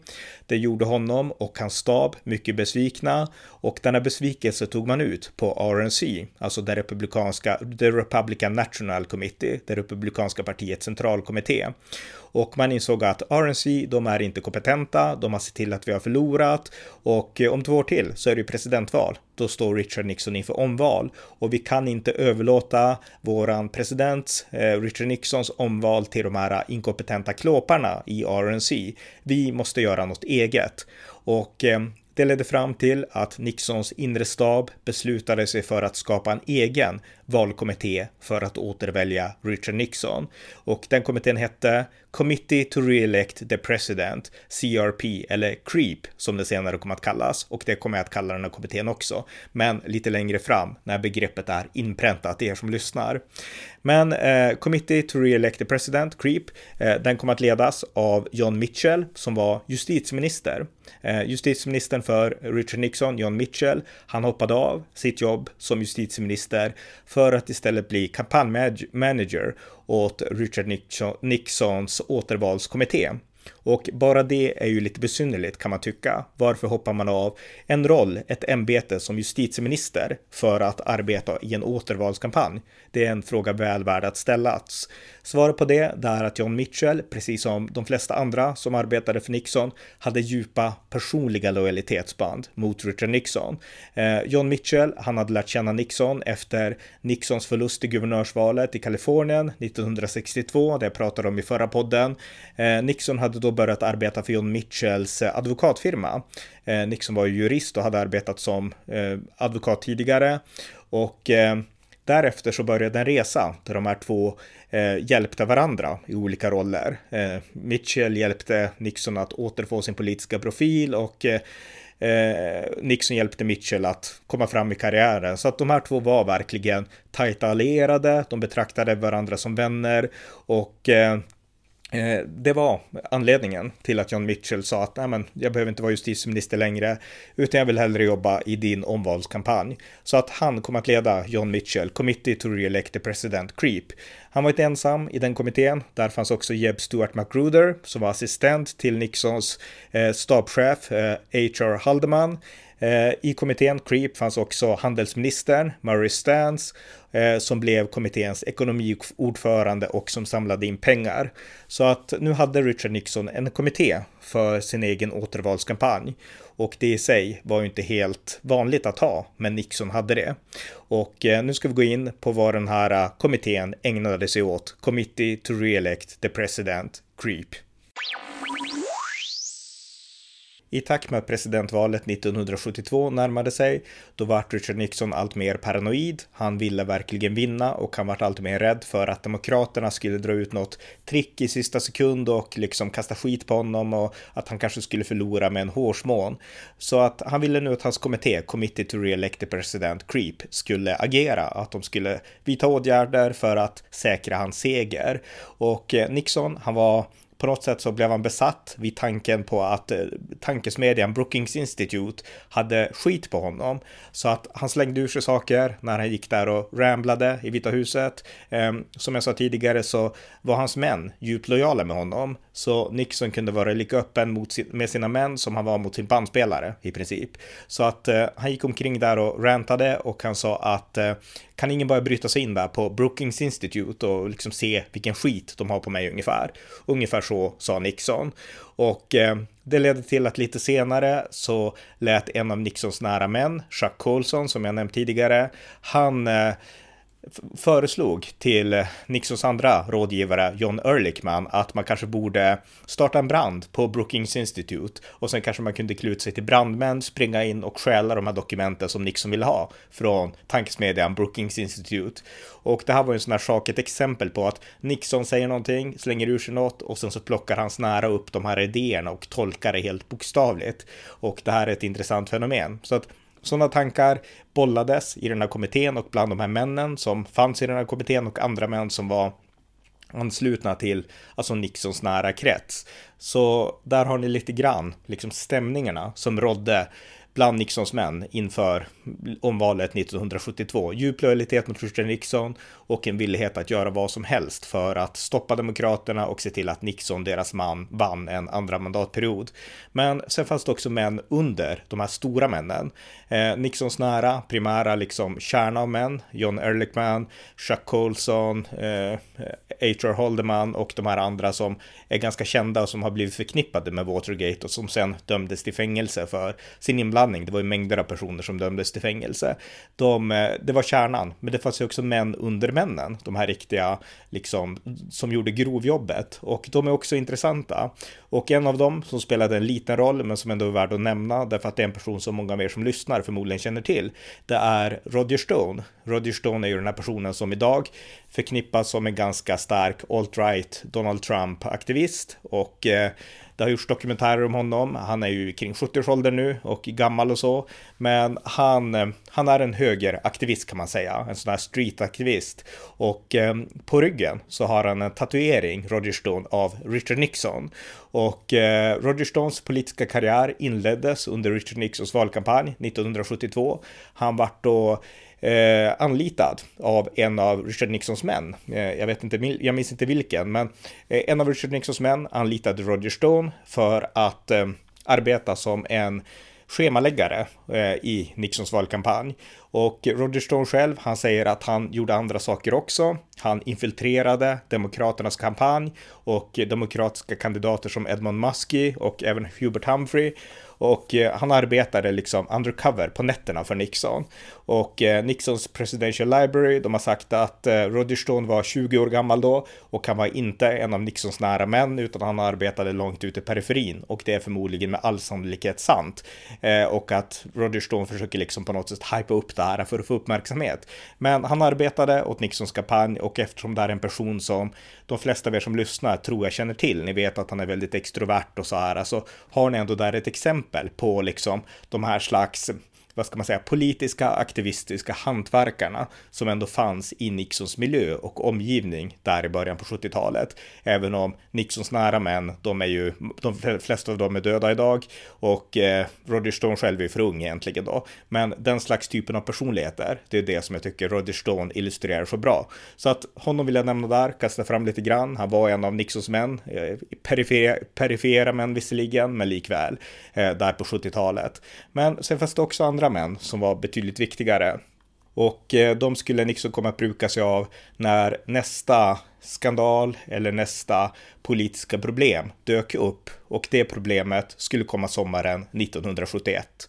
Det gjorde honom och hans stab mycket besvikna och denna besvikelse tog man ut på RNC, alltså det republikanska, The Republican National Committee, det republikanska partiets centralkommitté. Och man insåg att RNC, de är inte kompetenta, de har sett till att vi har förlorat och eh, om två år till så är det presidentval. Då står Richard Nixon inför omval och vi kan inte överlåta våran president eh, Richard Nixons omval till de här inkompetenta klåparna i RNC. Vi måste göra något eget. Och eh, det ledde fram till att Nixons inre stab beslutade sig för att skapa en egen valkommitté för att återvälja Richard Nixon. Och den kommittén hette Committee to Re-elect the President, CRP, eller CREEP som det senare kommer att kallas. Och det kommer jag att kalla den här kommittén också, men lite längre fram när begreppet är inpräntat, er som lyssnar. Men eh, Committee to Re-elect the President, CREEP, eh, den kommer att ledas av John Mitchell som var justitieminister. Eh, justitieministern för Richard Nixon, John Mitchell, han hoppade av sitt jobb som justitieminister för för att istället bli kampanjmanager åt Richard Nixons återvalskommitté. Och bara det är ju lite besynnerligt kan man tycka. Varför hoppar man av en roll, ett ämbete som justitieminister för att arbeta i en återvalskampanj? Det är en fråga väl värd att ställas. Svaret på det är att John Mitchell, precis som de flesta andra som arbetade för Nixon, hade djupa personliga lojalitetsband mot Richard Nixon. Eh, John Mitchell, han hade lärt känna Nixon efter Nixons förlust i guvernörsvalet i Kalifornien 1962, det jag pratade om i förra podden. Eh, Nixon hade då börjat arbeta för John Mitchells eh, advokatfirma. Eh, Nixon var ju jurist och hade arbetat som eh, advokat tidigare och eh, Därefter så började en resa där de här två eh, hjälpte varandra i olika roller. Eh, Mitchell hjälpte Nixon att återfå sin politiska profil och eh, Nixon hjälpte Mitchell att komma fram i karriären. Så att de här två var verkligen tajta allierade, de betraktade varandra som vänner och Eh, Eh, det var anledningen till att John Mitchell sa att Nej, men jag behöver inte vara justitieminister längre, utan jag vill hellre jobba i din omvalskampanj. Så att han kom att leda John Mitchell, Committee to Re-elect the President, CREEP. Han var inte ensam i den kommittén. Där fanns också Jeb Stuart Magruder som var assistent till Nixons eh, stabschef eh, H.R. Haldeman. Eh, I kommittén CREEP fanns också handelsministern Murray Stans eh, som blev kommitténs ekonomiordförande och som samlade in pengar. Så att nu hade Richard Nixon en kommitté för sin egen återvalskampanj och det i sig var ju inte helt vanligt att ha, men Nixon hade det. Och eh, nu ska vi gå in på vad den här kommittén ägnade sig åt. Committee to Re-elect the President, CREEP. I takt med att presidentvalet 1972 närmade sig, då vart Richard Nixon allt mer paranoid. Han ville verkligen vinna och han vart allt mer rädd för att demokraterna skulle dra ut något trick i sista sekund och liksom kasta skit på honom och att han kanske skulle förlora med en hårsmån. Så att han ville nu att hans kommitté, Committee to Re-elect the President, CREEP, skulle agera, att de skulle vidta åtgärder för att säkra hans seger. Och eh, Nixon, han var på något sätt så blev han besatt vid tanken på att eh, tankesmedjan Brookings Institute hade skit på honom. Så att han slängde ur sig saker när han gick där och ramblade i Vita huset. Ehm, som jag sa tidigare så var hans män djupt lojala med honom. Så Nixon kunde vara lika öppen mot sin, med sina män som han var mot sin bandspelare i princip. Så att eh, han gick omkring där och rantade och han sa att eh, kan ingen bara bryta sig in där på Brookings Institute och liksom se vilken skit de har på mig ungefär. Ungefär så sa Nixon. Och eh, det ledde till att lite senare så lät en av Nixons nära män, Chuck Colson, som jag nämnt tidigare, han eh, föreslog till Nixons andra rådgivare John Ehrlichman att man kanske borde starta en brand på Brookings Institute och sen kanske man kunde klä ut sig till brandmän, springa in och stjäla de här dokumenten som Nixon ville ha från tankesmedjan Brookings Institute. Och det här var ju en sån här sak, ett exempel på att Nixon säger någonting, slänger ur sig något och sen så plockar hans nära upp de här idéerna och tolkar det helt bokstavligt. Och det här är ett intressant fenomen. Så att sådana tankar bollades i den här kommittén och bland de här männen som fanns i den här kommittén och andra män som var anslutna till alltså Nixons nära krets. Så där har ni lite grann liksom stämningarna som rådde bland Nixons män inför omvalet 1972. Djup lojalitet mot Richard Nixon och en villighet att göra vad som helst för att stoppa demokraterna och se till att Nixon, deras man, vann en andra mandatperiod. Men sen fanns det också män under de här stora männen. Eh, Nixons nära, primära liksom kärna av män, John Ehrlichman, Chuck Colson, eh, H.R. Holdeman och de här andra som är ganska kända och som har blivit förknippade med Watergate och som sen dömdes till fängelse för sin inblandning. Det var ju mängder av personer som dömdes till fängelse. De, eh, det var kärnan, men det fanns ju också män under männen, de här riktiga, liksom, som gjorde grovjobbet. Och de är också intressanta. Och en av dem som spelade en liten roll, men som ändå är värd att nämna, därför att det är en person som många av er som lyssnar förmodligen känner till, det är Roger Stone. Roger Stone är ju den här personen som idag förknippas som en ganska stark alt-right Donald Trump-aktivist och eh, det har gjorts dokumentärer om honom. Han är ju kring 70-årsåldern nu och gammal och så. Men han, eh, han är en högeraktivist kan man säga, en sån här streetaktivist. Och eh, på ryggen så har han en tatuering, Roger Stone, av Richard Nixon. Och eh, Roger Stones politiska karriär inleddes under Richard Nixons valkampanj 1972. Han vart då eh, anlitad av en av Richard Nixons män. Eh, jag vet inte, jag minns inte vilken, men eh, en av Richard Nixons män anlitade Roger Stone för att eh, arbeta som en schemaläggare eh, i Nixons valkampanj. Och Roger Stone själv, han säger att han gjorde andra saker också. Han infiltrerade Demokraternas kampanj och demokratiska kandidater som Edmund Muskie och även Hubert Humphrey och eh, han arbetade liksom undercover på nätterna för Nixon. Och eh, Nixons Presidential Library, de har sagt att eh, Roger Stone var 20 år gammal då och han var inte en av Nixons nära män utan han arbetade långt ute i periferin och det är förmodligen med all sannolikhet sant. Eh, och att Roger Stone försöker liksom på något sätt hypa upp det här för att få uppmärksamhet. Men han arbetade åt Nixons kampanj och eftersom det är en person som de flesta av er som lyssnar tror jag känner till, ni vet att han är väldigt extrovert och så här, alltså har ni ändå där ett exempel på liksom de här slags vad ska man säga, politiska aktivistiska hantverkarna som ändå fanns i Nixons miljö och omgivning där i början på 70-talet. Även om Nixons nära män, de är ju, de flesta av dem är döda idag och eh, Roger Stone själv är för ung egentligen då. Men den slags typen av personligheter, det är det som jag tycker Roger Stone illustrerar så bra. Så att honom vill jag nämna där, kasta fram lite grann. Han var en av Nixons män, eh, perifera, perifera män visserligen, men likväl, eh, där på 70-talet. Men sen fanns det också andra andra män som var betydligt viktigare. Och eh, de skulle Nixon komma att bruka sig av när nästa skandal eller nästa politiska problem dök upp och det problemet skulle komma sommaren 1971.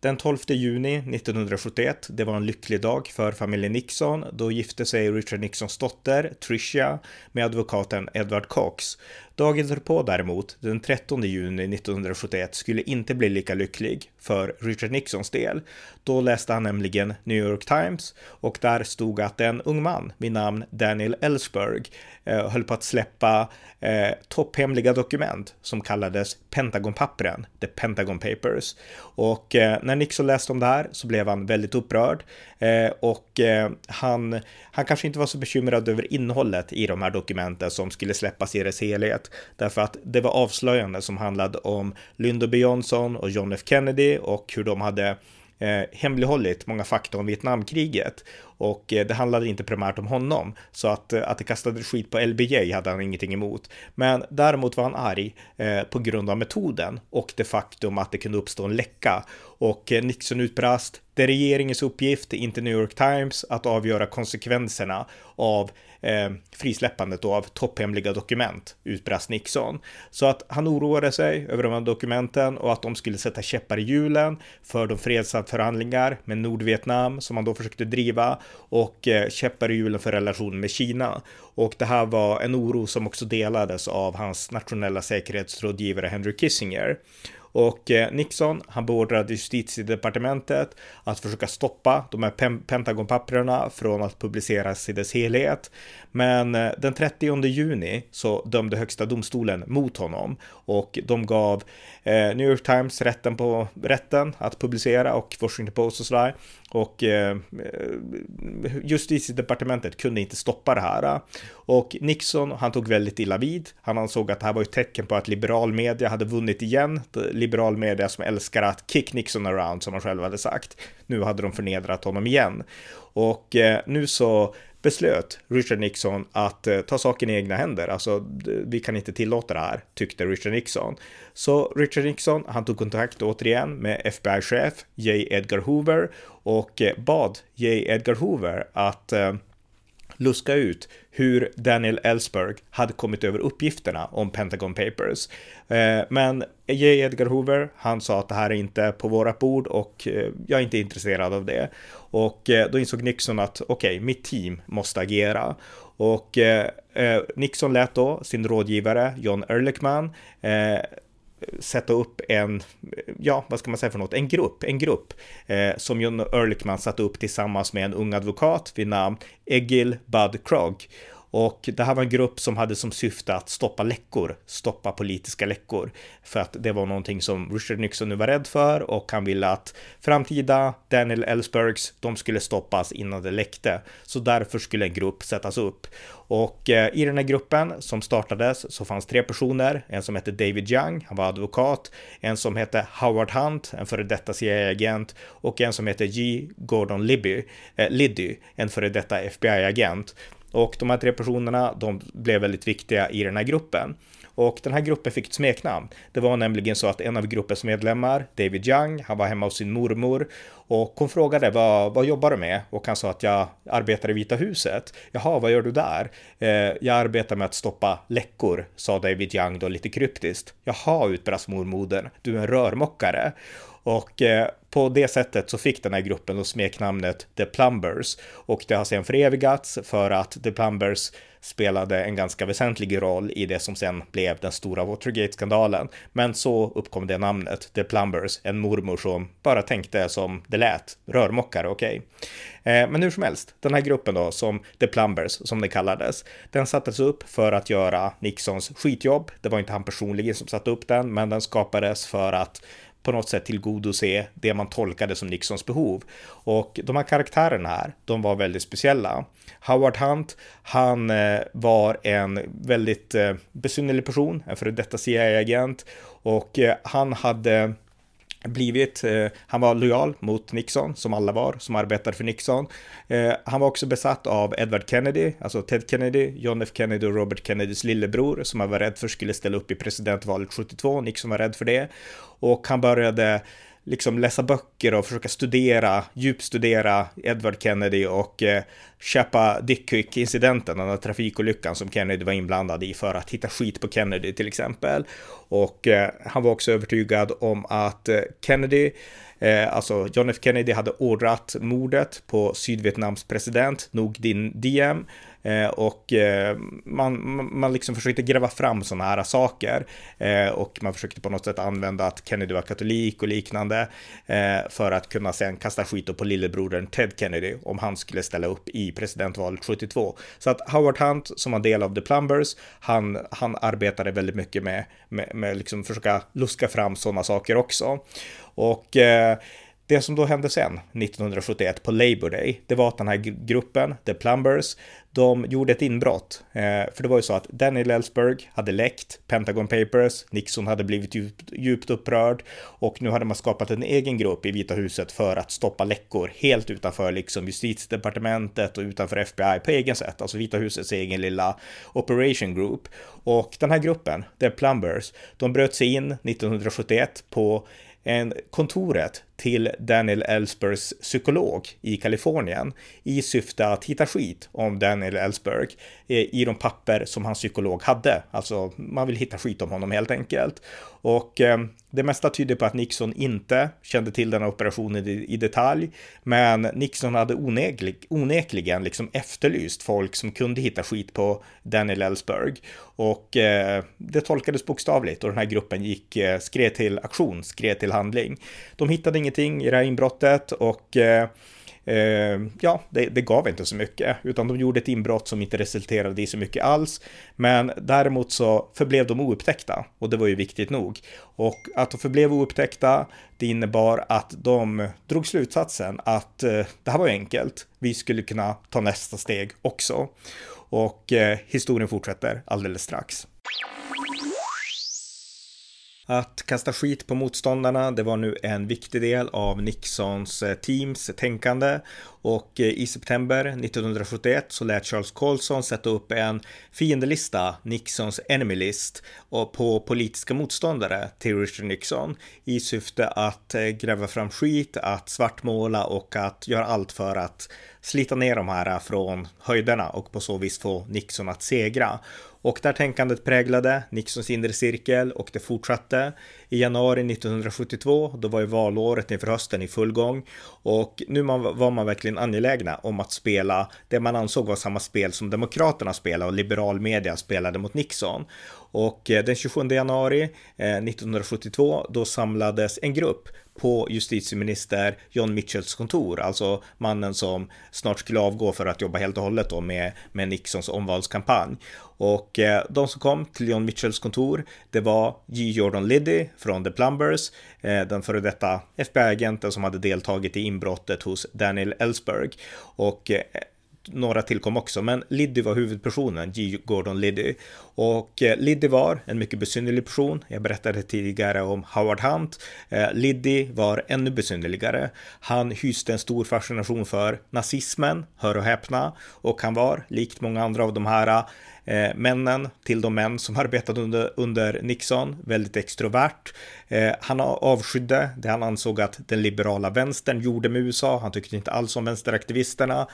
Den 12 juni 1971, det var en lycklig dag för familjen Nixon. Då gifte sig Richard Nixons dotter Tricia med advokaten Edward Cox. Dagen därpå däremot, den 13 juni 1971, skulle inte bli lika lycklig för Richard Nixons del. Då läste han nämligen New York Times och där stod att en ung man vid namn Daniel Ellsberg eh, höll på att släppa eh, topphemliga dokument som kallades Pentagonpappren, The Pentagon Papers. Och eh, när Nixon läste om det här så blev han väldigt upprörd eh, och eh, han, han kanske inte var så bekymrad över innehållet i de här dokumenten som skulle släppas i dess helhet därför att det var avslöjande som handlade om Lyndon B Johnson och John F Kennedy och hur de hade eh, hemlighållit många fakta om Vietnamkriget. Och eh, det handlade inte primärt om honom, så att, eh, att det kastade skit på LBJ hade han ingenting emot. Men däremot var han arg eh, på grund av metoden och det faktum att det kunde uppstå en läcka. Och eh, Nixon utbrast, det är regeringens uppgift, inte New York Times, att avgöra konsekvenserna av eh, frisläppandet av topphemliga dokument, utbrast Nixon. Så att han oroade sig över de här dokumenten och att de skulle sätta käppar i hjulen för de fredsförhandlingar med Nordvietnam som han då försökte driva och eh, käppar i hjulen för relationen med Kina. Och det här var en oro som också delades av hans nationella säkerhetsrådgivare Henry Kissinger. Och eh, Nixon, han beordrade justitiedepartementet att försöka stoppa de här Pentagonpapperna från att publiceras i dess helhet. Men eh, den 30 juni så dömde högsta domstolen mot honom och de gav eh, New York Times rätten på rätten att publicera och Washington Post och sådär. Och eh, justitiedepartementet kunde inte stoppa det här. Och Nixon, han tog väldigt illa vid. Han ansåg att det här var ett tecken på att liberal media hade vunnit igen. Liberal media som älskar att kick Nixon around, som han själv hade sagt. Nu hade de förnedrat honom igen. Och eh, nu så beslöt Richard Nixon att eh, ta saken i egna händer. Alltså, vi kan inte tillåta det här, tyckte Richard Nixon. Så Richard Nixon, han tog kontakt återigen med FBI-chef J. Edgar Hoover och eh, bad J. Edgar Hoover att eh, luska ut hur Daniel Ellsberg hade kommit över uppgifterna om Pentagon Papers. Eh, men J. Edgar Hoover, han sa att det här är inte på våra bord och eh, jag är inte intresserad av det. Och eh, då insåg Nixon att okej, okay, mitt team måste agera. Och eh, eh, Nixon lät då sin rådgivare John Ehrlichman sätta upp en, ja, vad ska man säga för något, en grupp, en grupp eh, som John Ehrlichman satte upp tillsammans med en ung advokat vid namn Egil Bud Krog. Och det här var en grupp som hade som syfte att stoppa läckor, stoppa politiska läckor. För att det var någonting som Richard Nixon nu var rädd för och han ville att framtida Daniel Ellsbergs, de skulle stoppas innan det läckte. Så därför skulle en grupp sättas upp. Och eh, i den här gruppen som startades så fanns tre personer. En som hette David Young, han var advokat. En som hette Howard Hunt, en före detta CIA-agent. Och en som hette G. Gordon Libby, eh, Liddy, en före detta FBI-agent. Och de här tre personerna, de blev väldigt viktiga i den här gruppen. Och den här gruppen fick ett smeknamn. Det var nämligen så att en av gruppens medlemmar, David Young, han var hemma hos sin mormor och hon frågade vad, vad jobbar du med? Och han sa att jag arbetar i Vita huset. Jaha, vad gör du där? Eh, jag arbetar med att stoppa läckor, sa David Young då lite kryptiskt. Jaha, utbrast mormodern, du är en rörmokare. Och eh, på det sättet så fick den här gruppen då smeknamnet The Plumbers och det har sen förevigats för att The Plumbers spelade en ganska väsentlig roll i det som sen blev den stora Watergate-skandalen. Men så uppkom det namnet, The Plumbers, en mormor som bara tänkte som det lät, rörmokare, okej. Okay. Eh, men hur som helst, den här gruppen då, som The Plumbers, som det kallades, den sattes upp för att göra Nixons skitjobb. Det var inte han personligen som satte upp den, men den skapades för att på något sätt tillgodose det man tolkade som Nixons behov. Och de här karaktärerna här, de var väldigt speciella. Howard Hunt, han eh, var en väldigt eh, besynnerlig person, en före detta CIA-agent och eh, han hade blivit, eh, han var lojal mot Nixon, som alla var, som arbetade för Nixon. Eh, han var också besatt av Edward Kennedy, alltså Ted Kennedy, John F Kennedy och Robert Kennedys lillebror, som han var rädd för skulle ställa upp i presidentvalet 72. Nixon var rädd för det. Och han började liksom läsa böcker och försöka studera, djupstudera Edward Kennedy och eh, Dick Dickick-incidenten, den här trafikolyckan som Kennedy var inblandad i för att hitta skit på Kennedy till exempel. Och eh, han var också övertygad om att eh, Kennedy Eh, alltså John F Kennedy hade ordrat mordet på Sydvietnams president Nog Dinh Diem Eh, och eh, man, man liksom försökte gräva fram sådana här saker eh, och man försökte på något sätt använda att Kennedy var katolik och liknande eh, för att kunna sen kasta skit på lillebrodern Ted Kennedy om han skulle ställa upp i presidentvalet 72. Så att Howard Hunt som var del av The Plumbers, han, han arbetade väldigt mycket med, med, med liksom försöka luska fram sådana saker också. Och eh, det som då hände sen, 1971 på Labor Day, det var att den här gruppen, The Plumbers, de gjorde ett inbrott. Eh, för det var ju så att Daniel Ellsberg hade läckt Pentagon Papers, Nixon hade blivit djupt, djupt upprörd och nu hade man skapat en egen grupp i Vita huset för att stoppa läckor helt utanför liksom justitiedepartementet och utanför FBI på egen sätt, alltså Vita husets egen lilla operation group. Och den här gruppen, The Plumbers, de bröt sig in 1971 på en kontoret till Daniel Ellsbergs psykolog i Kalifornien i syfte att hitta skit om Daniel Ellsberg eh, i de papper som hans psykolog hade. Alltså, man vill hitta skit om honom helt enkelt. Och eh, det mesta tyder på att Nixon inte kände till den här operationen i, i detalj, men Nixon hade oneklig, onekligen liksom efterlyst folk som kunde hitta skit på Daniel Ellsberg. Och eh, det tolkades bokstavligt och den här gruppen gick, eh, skrev till aktion, skrev till handling. De hittade inget ingenting i det här inbrottet och eh, eh, ja, det, det, gav inte så mycket, utan de gjorde ett inbrott som inte resulterade i så mycket alls. Men däremot så förblev de oupptäckta och det var ju viktigt nog. Och att de förblev oupptäckta, det innebar att de drog slutsatsen att eh, det här var ju enkelt. Vi skulle kunna ta nästa steg också. Och eh, historien fortsätter alldeles strax. Att kasta skit på motståndarna, det var nu en viktig del av Nixons eh, teams tänkande och eh, i september 1971 så lät Charles Colson sätta upp en fiendelista, Nixons enemy list, på politiska motståndare till Richard Nixon i syfte att eh, gräva fram skit, att svartmåla och att göra allt för att slita ner de här från höjderna och på så vis få Nixon att segra. Och där tänkandet präglade Nixons inre cirkel och det fortsatte. I januari 1972, då var ju valåret inför hösten i full gång och nu var man verkligen angelägna om att spela det man ansåg var samma spel som Demokraterna spelade och liberal media spelade mot Nixon. Och eh, den 27 januari eh, 1972 då samlades en grupp på justitieminister John Mitchells kontor, alltså mannen som snart skulle avgå för att jobba helt och hållet då med, med Nixons omvalskampanj. Och eh, de som kom till John Mitchells kontor, det var J Jordan Liddy från The Plumbers, eh, den före detta FBI-agenten som hade deltagit i inbrottet hos Daniel Ellsberg. Och eh, några tillkom också, men Liddy var huvudpersonen, G. Gordon Liddy. Och eh, Liddy var en mycket besynnerlig person. Jag berättade tidigare om Howard Hunt. Liddy var ännu besynnerligare. Han hyste en stor fascination för nazismen, hör och häpna, och han var, likt många andra av de här eh, männen till de män som arbetade under, under Nixon, väldigt extrovert. Eh, han avskydde det han ansåg att den liberala vänstern gjorde med USA. Han tyckte inte alls om vänsteraktivisterna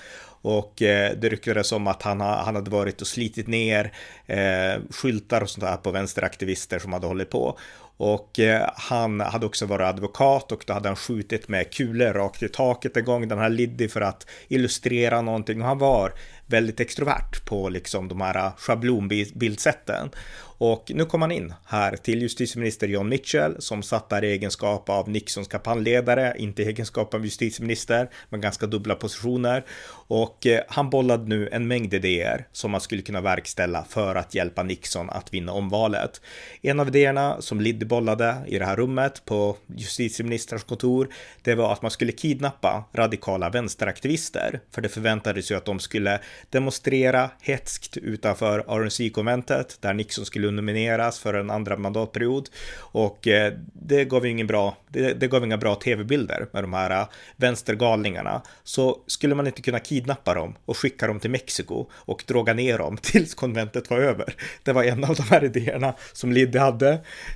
och eh, det ryktades om att han, han hade varit och slitit ner eh, skyltar och sånt där på vänsteraktivister som hade hållit på. Och eh, han hade också varit advokat och då hade han skjutit med kulor rakt i taket en gång, den här Liddy för att illustrera någonting. Och han var väldigt extrovert på liksom de här eh, schablonbildsätten. Och nu kom han in här till justitieminister John Mitchell som satt där i egenskap av Nixons kampanjledare, inte i egenskap av justitieminister, men ganska dubbla positioner. Och eh, han bollade nu en mängd idéer som man skulle kunna verkställa för att hjälpa Nixon att vinna omvalet. En av idéerna som Liddy bollade i det här rummet på justitieministerns kontor, det var att man skulle kidnappa radikala vänsteraktivister, för det förväntades ju att de skulle demonstrera hetskt utanför RNC-konventet där Nixon skulle nomineras för en andra mandatperiod och eh, det gav ingen bra, det, det gav inga bra tv-bilder med de här eh, vänstergalningarna. Så skulle man inte kunna kidnappa dem och skicka dem till Mexiko och droga ner dem tills konventet var över. Det var en av de här idéerna som Liddy hade.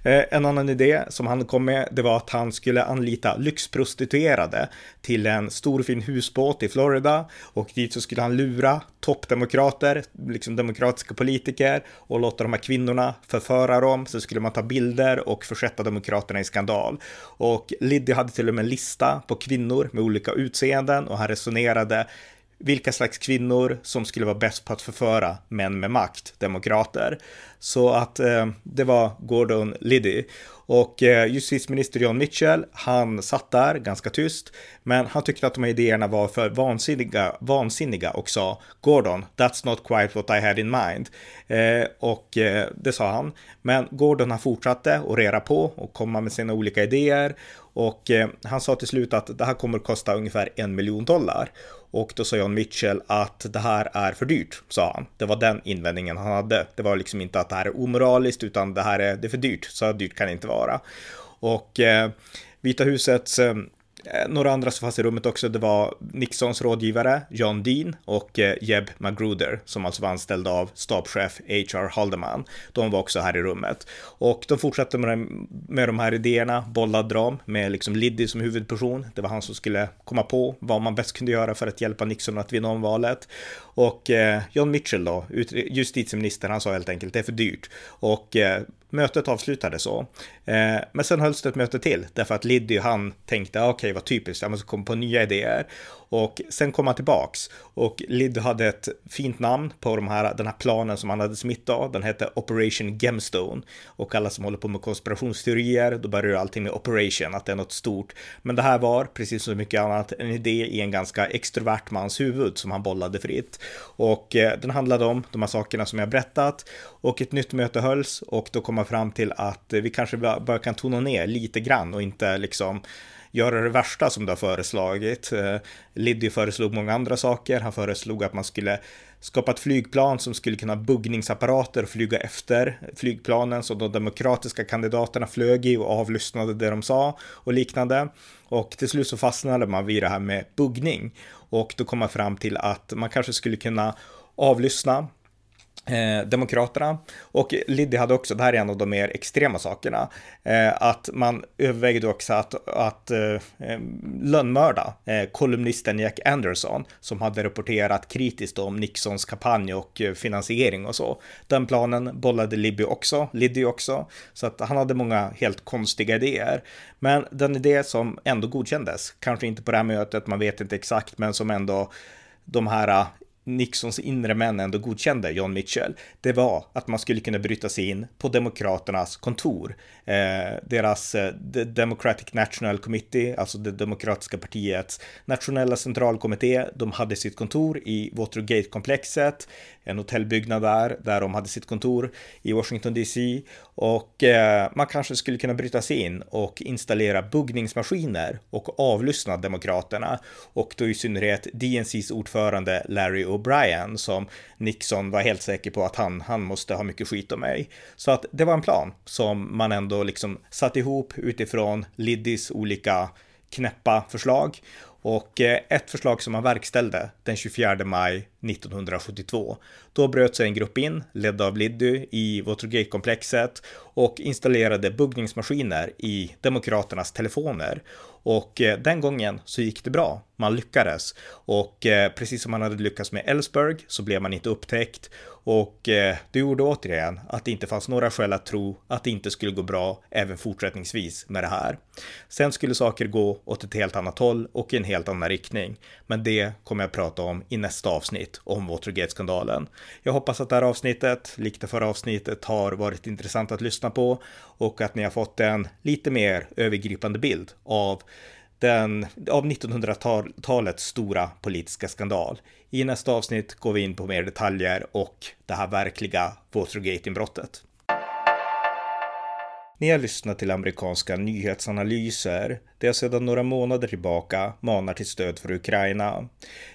Eh, en annan idé som han kom med, det var att han skulle anlita lyxprostituerade till en stor fin husbåt i Florida och dit så skulle han lura toppdemokrater, liksom demokratiska politiker och låta de här kvinnorna förföra dem. Så skulle man ta bilder och försätta demokraterna i skandal. Och Liddy hade till och med en lista på kvinnor med olika utseenden och han resonerade vilka slags kvinnor som skulle vara bäst på att förföra män med makt, demokrater. Så att eh, det var Gordon Liddy. Och eh, justitieminister John Mitchell, han satt där ganska tyst, men han tyckte att de här idéerna var för vansinniga, vansinniga och sa Gordon, that's not quite what I had in mind. Eh, och eh, det sa han. Men Gordon han fortsatte orera på och komma med sina olika idéer och eh, han sa till slut att det här kommer att kosta ungefär en miljon dollar. Och då sa John Mitchell att det här är för dyrt, sa han. Det var den invändningen han hade. Det var liksom inte att det här är omoraliskt, utan det här är, det är för dyrt. Så dyrt kan det inte vara. Och eh, Vita husets eh, Eh, några andra som fanns i rummet också, det var Nixons rådgivare John Dean och eh, Jeb Magruder som alltså var anställd av stabschef H.R. Haldeman. De var också här i rummet och de fortsatte med, med de här idéerna, bollade dem med liksom Liddy som huvudperson. Det var han som skulle komma på vad man bäst kunde göra för att hjälpa Nixon att vinna omvalet. Och eh, John Mitchell då, justitieministern, han sa helt enkelt det är för dyrt. Och eh, mötet avslutades så. Eh, men sen hölls det ett möte till därför att Liddy han tänkte ah, okej okay, vad typiskt, jag måste komma på nya idéer. Och sen kom han tillbaks och Lid hade ett fint namn på de här, den här planen som han hade smitt av. Den hette Operation Gemstone och alla som håller på med konspirationsteorier, då börjar allting med Operation, att det är något stort. Men det här var, precis som mycket annat, en idé i en ganska extrovert mans huvud som han bollade fritt. Och eh, den handlade om de här sakerna som jag berättat och ett nytt möte hölls och då kom man fram till att eh, vi kanske bara kan tona ner lite grann och inte liksom göra det värsta som du har föreslagit. Eh, Liddy föreslog många andra saker. Han föreslog att man skulle skapa ett flygplan som skulle kunna ha buggningsapparater och flyga efter flygplanen som de demokratiska kandidaterna flög i och avlyssnade det de sa och liknande. Och till slut så fastnade man vid det här med buggning och då kom man fram till att man kanske skulle kunna avlyssna Eh, Demokraterna och Liddy hade också, det här är en av de mer extrema sakerna, eh, att man övervägde också att, att eh, eh lönnmörda eh, kolumnisten Jack Anderson som hade rapporterat kritiskt om Nixons kampanj och eh, finansiering och så. Den planen bollade Libby också, Liddy också, så att han hade många helt konstiga idéer. Men den idé som ändå godkändes, kanske inte på det här mötet, man vet inte exakt, men som ändå de här Nixons inre män ändå godkände John Mitchell, det var att man skulle kunna bryta sig in på Demokraternas kontor. Eh, deras eh, Democratic National Committee, alltså det demokratiska partiets nationella centralkommitté, de hade sitt kontor i Watergate-komplexet, en hotellbyggnad där, där de hade sitt kontor i Washington DC och eh, man kanske skulle kunna bryta sig in och installera buggningsmaskiner och avlyssna demokraterna och då i synnerhet DNCs ordförande Larry O'Brien som Nixon var helt säker på att han, han måste ha mycket skit om mig. Så att det var en plan som man ändå liksom satt ihop utifrån Liddys olika knäppa förslag och eh, ett förslag som man verkställde den 24 maj 1972. Då bröt sig en grupp in, ledd av Liddy, i Watergate-komplexet och installerade buggningsmaskiner i demokraternas telefoner. Och eh, den gången så gick det bra. Man lyckades. Och eh, precis som man hade lyckats med Ellsberg så blev man inte upptäckt. Och eh, det gjorde återigen att det inte fanns några skäl att tro att det inte skulle gå bra även fortsättningsvis med det här. Sen skulle saker gå åt ett helt annat håll och i en helt annan riktning. Men det kommer jag prata om i nästa avsnitt om Watergate-skandalen. Jag hoppas att det här avsnittet, likt det förra avsnittet, har varit intressant att lyssna på och att ni har fått en lite mer övergripande bild av den, av 1900-talets stora politiska skandal. I nästa avsnitt går vi in på mer detaljer och det här verkliga Watergate-inbrottet. Ni har lyssnat till amerikanska nyhetsanalyser där jag sedan några månader tillbaka manar till stöd för Ukraina.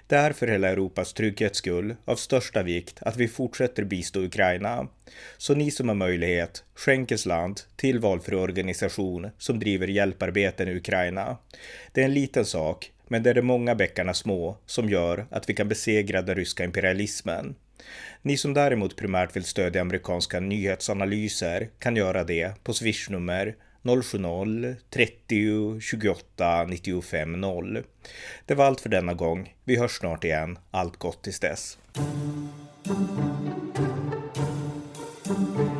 Det är för hela Europas trygghets skull av största vikt att vi fortsätter bistå Ukraina. Så ni som har möjlighet, skänk ett slant till valfri organisation som driver hjälparbeten i Ukraina. Det är en liten sak, men det är de många bäckarna små som gör att vi kan besegra den ryska imperialismen. Ni som däremot primärt vill stödja amerikanska nyhetsanalyser kan göra det på swishnummer 070-30 28 95 0. Det var allt för denna gång. Vi hörs snart igen. Allt gott tills dess. thank you